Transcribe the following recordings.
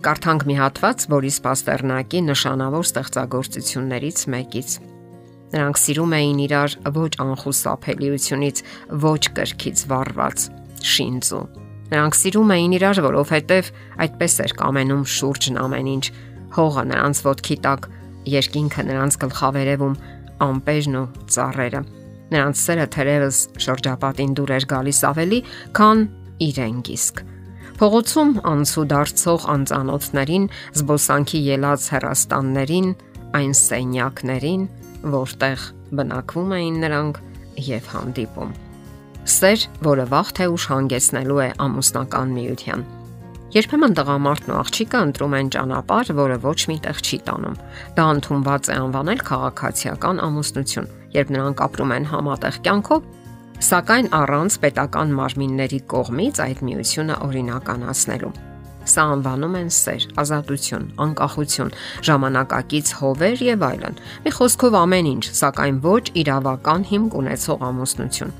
Կարդանք մի հատված, որի Պաստերնակի նշանավոր ստեղծագործություններից մեկից։ Նրանք սիրում էին իրար ոչ անխուսափելիությունից, ոչ կրքից վառված շինծու։ Նրանք սիրում էին իրար, որովհետև այդպես էր կամենում շուրջն ամեն ինչ։ Հողը նրանց ոտքի տակ, երկինքը նրանց գլխավերևում, ամպերն ու ծառերը։ Նրանց սերը թերևս շրջապատին դուր էր գալիս ավելի, քան իրեն գիսկ։ Փողոցում անցու դարձող անծանոթներին, զբոսանքի ելած հերաստաններին, այն սենյակներին, որտեղ բնակվում էին նրանք եւ հանդիպում։ Սեր, որը վաղ թե ուշ հանգեցնելու է ամուսնական միության։ Երբեմն տղամարդն ու աղջիկը ընտրում են ճանապարհ, որը ոչ միտեղ չի տանում։ Դա ընդունված է անվանել քաղաքացիական ամուսնություն, երբ նրանք ապրում են համատեղ կյանքով սակայն առանց պետական մարմինների կողմից այդ միությունը օրինականացնելու։ Սա անվանում են սեր, ազատություն, անկախություն, ժամանակակից հովեր եւ այլն։ Մի խոսքով ամեն ինչ, սակայն ոչ իրավական հիմք ունեցող ամուսնություն։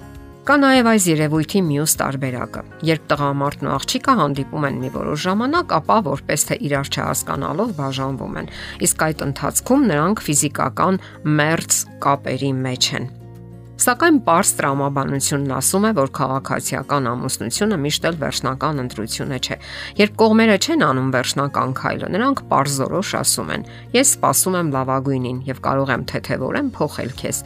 Կա նաև այս երևույթի մյուս տարբերակը։ Երբ տղամարդն ու աղջիկը հանդիպում են մի որոշ ժամանակ, ապա որպես թե իրար չհասկանալով բաժանվում են։ Իսկ այդ ընթացքում նրանք ֆիզիկական մերձ կապերի մեջ են Սակայն པարս տրամաբանությունն ասում է, որ քաղաքացիական ամուսնությունը միշտ էլ վերջնական ընտրությունը չէ։ Երբ կողմերը չեն անում վերջնական քայլը, նրանք པարզորոշ ասում են. Ես սպասում եմ լավագույնին եւ կարող եմ թեթևորեն փոխել քեզ։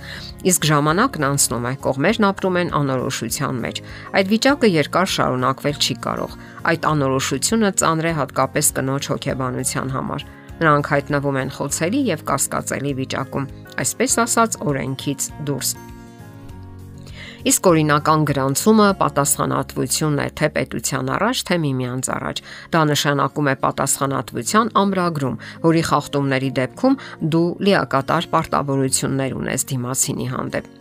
Իսկ ժամանակն անցնում է, կողմերն ապրում են անորոշության մեջ։ Այդ վիճակը երկար շարունակվել չի կարող։ Այդ անորոշությունը ծանր է հատկապես կնոջ հոգեբանության համար նրանք հայտնվում են խոցելի եւ կասկածելի վիճակում, այսպես ասած օրենքից դուրս։ Իսկ օրինական գրանցումը պատասխանատվությունն է թե պետության առաջ, թե միմյանց առաջ։ Դա նշանակում է պատասխանատվության ամրագրում, որի խախտումների դեպքում դու լիակատար պարտավորություններ ունես դիմացինի հանդեպ։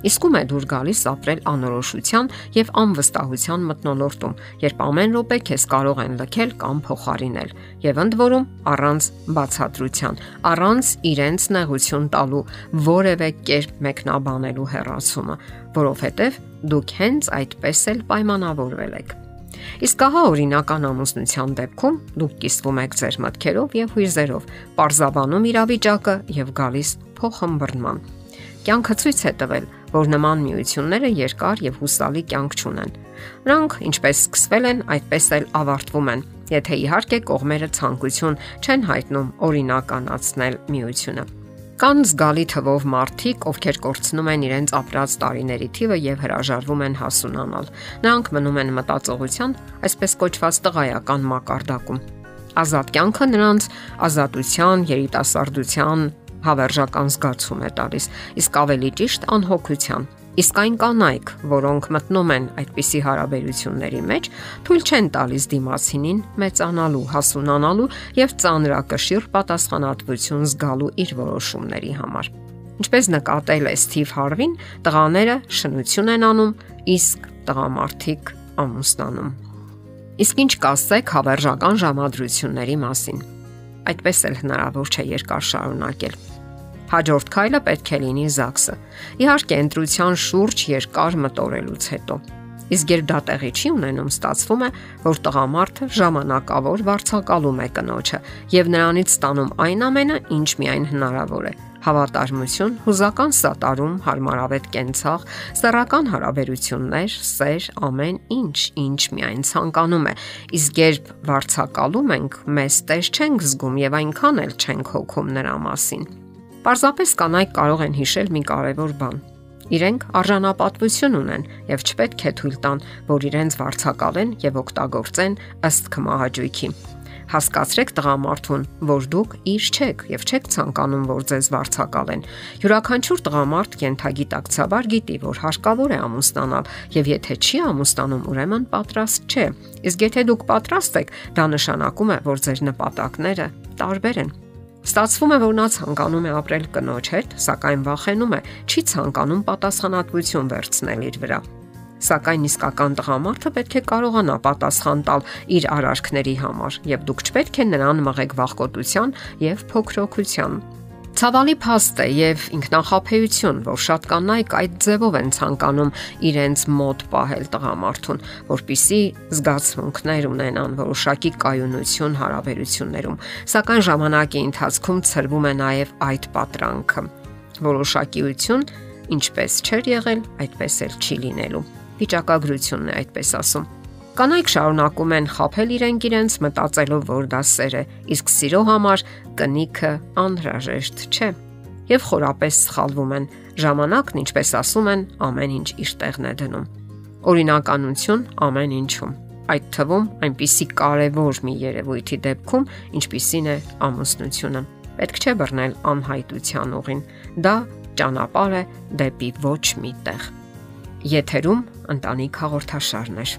Իսկում է դուր գալիս ապրել անորոշության եւ անվստահության մտնոլորտում, երբ ամեն րոպե քեզ կարող են լքել կամ փոխարինել, եւ ընդ որում առանց բացատրության, առանց իրենց նեղություն տալու որևէ կերպ մեկնաբանելու հերացումը, որովհետեւ դուք հենց այդպես էլ պայմանավորվել եք։ Իսկ ահա օրինական ամուսնության դեպքում դուք կիսվում եք ձեր մտքերով եւ հույզերով, parzavanum իրավիճակը եւ գալիս փոխհմբռնման։ Կյանքը ցույց է տվել, որ նման միությունները երկար եւ հուսալի կյանք չունեն։ Նրանք ինչպես սկսվել են, այդպես էլ ավարտվում են, եթե իհարկե կողմերը ցանկություն չեն հայտնում օրինականացնել միությունը։ Կան զգալի թվով մարդիկ, ովքեր կորցնում են իրենց ապրած տարիների թիվը եւ հրաժարվում են հասունանալ։ Նրանք մնում են մտածողության, այսպես կոչված տղայական մակարդակում։ Ազատ կյանքը նրանց ազատության, երիտասարդության, հավերժական զգացում է տալիս, իսկ ավելի ճիշտ անհոգության։ Իսկ այն կանայք, որոնք մտնում են այդպիսի հարաբերությունների մեջ, թույլ չեն տալիս դիմացինին մեծանալու, հասունանալու եւ ծանրակշիռ պատասխանատվություն զգալու իր որոշումների համար։ Ինչպես նկատել է Սթիվ Հարվին, տղաները շնություն են անում, իսկ տղամարդիկ ամուսնանում։ Իսկ ինչ կասեք հավերժական ժամադրությունների մասին։ Այդպես էլ հնարավոր չէ երկար շարունակել։ Հաջորդ քայլը պետք է լինի ԶԱԳՍ-ը։ Իհարկե, ընտրության շուրջ երկար մտորելուց հետո։ Իսկ երբ դա տեղի չի ունենում, ստացվում է, որ տղամարդը ժամանակավոր վարձակալում է կնոջը եւ նրանից ստանում այն ամենը, ինչ միայն հնարավոր է. հավատարմություն, հուզական սատարում, հարմարավետ կենցաղ, սեռական հարաբերություններ, սեր, ամեն ինչ, ինչ միայն ցանկանում է։ Իսկ երբ վարձակալում ենք, մեզ տես չենք զգում եւ այնքան էլ չենք հոգում նրա մասին։ Պարզապես կանայք կարող են հիշել մի կարևոր բան։ Իրենք արժանապատվություն ունեն եւ չպետք է թույլ տան, որ իրենց վարձակալեն եւ օգտագործեն ըստ կմահաճույքի։ Հասկացրեք տղամարդուն, որ դուք իր չեք եւ չեք ցանկանում, որ ձեզ վարձակալեն։ Յուրաքանչյուր տղամարդ կենթագիտակցաբար գիտի, որ հարկավոր է ամուսնանալ եւ եթե չի ամուսնանում, ուրեմն պատրաստ չէ։ Իսկ եթե դուք պատրաստ եք, դա նշանակում է, որ ձեր նպատակները տարբեր են։ Ստացվում է, որ նա ցանկանում է ապրել կնոջ հետ, սակայն վախենում է, չի ցանկանում պատասխանատվություն վերցնել իր վրա։ Սակայն իսկական տղամարդը պետք է կարողանա պատասխան տալ իր արարքների համար, եւ դուք չպետք է նրան մղեք վախկոտության եւ փոքրոքության։ Ցավալի փաստ է եւ ինքնախապեյություն, որ շատ կանայք այդ ձևով են ցանկանում իրենց մոտ պահել տղամարդուն, որpիսի զգացմունքներ ունենան որոշակի կայունություն հարաբերություններում, սակայն ժամանակի ընթացքում ծրվում է նաեւ այդ պատրանքը։ Որոշակիություն, ինչպես չէր եղել, այդպես էլ չի լինելու։ Վիճակագրությունն է այդպես ասում։ Կանայք շարունակում են խაფել իրենք իրենց մտածելով, որ դա սեր է, իսկ սիրո համար կնիքը անհրաժեշտ չէ։ Եվ խորապես սխալվում են։ Ժամանակն, ինչպես ասում են, ամեն ինչ իր տեղն է դնում։ Օրինականություն ամեն ինչում։ Այդ թվում այնպիսի կարևոր մի երևույթի դեպքում, ինչպիսին է ամուսնությունը։ Պետք չէ բռնել անհայտության ուղին։ Դա ճանապարհ է դեպի ոչ մի տեղ։ Եթերում ընտանիք հաղորդաշարներ։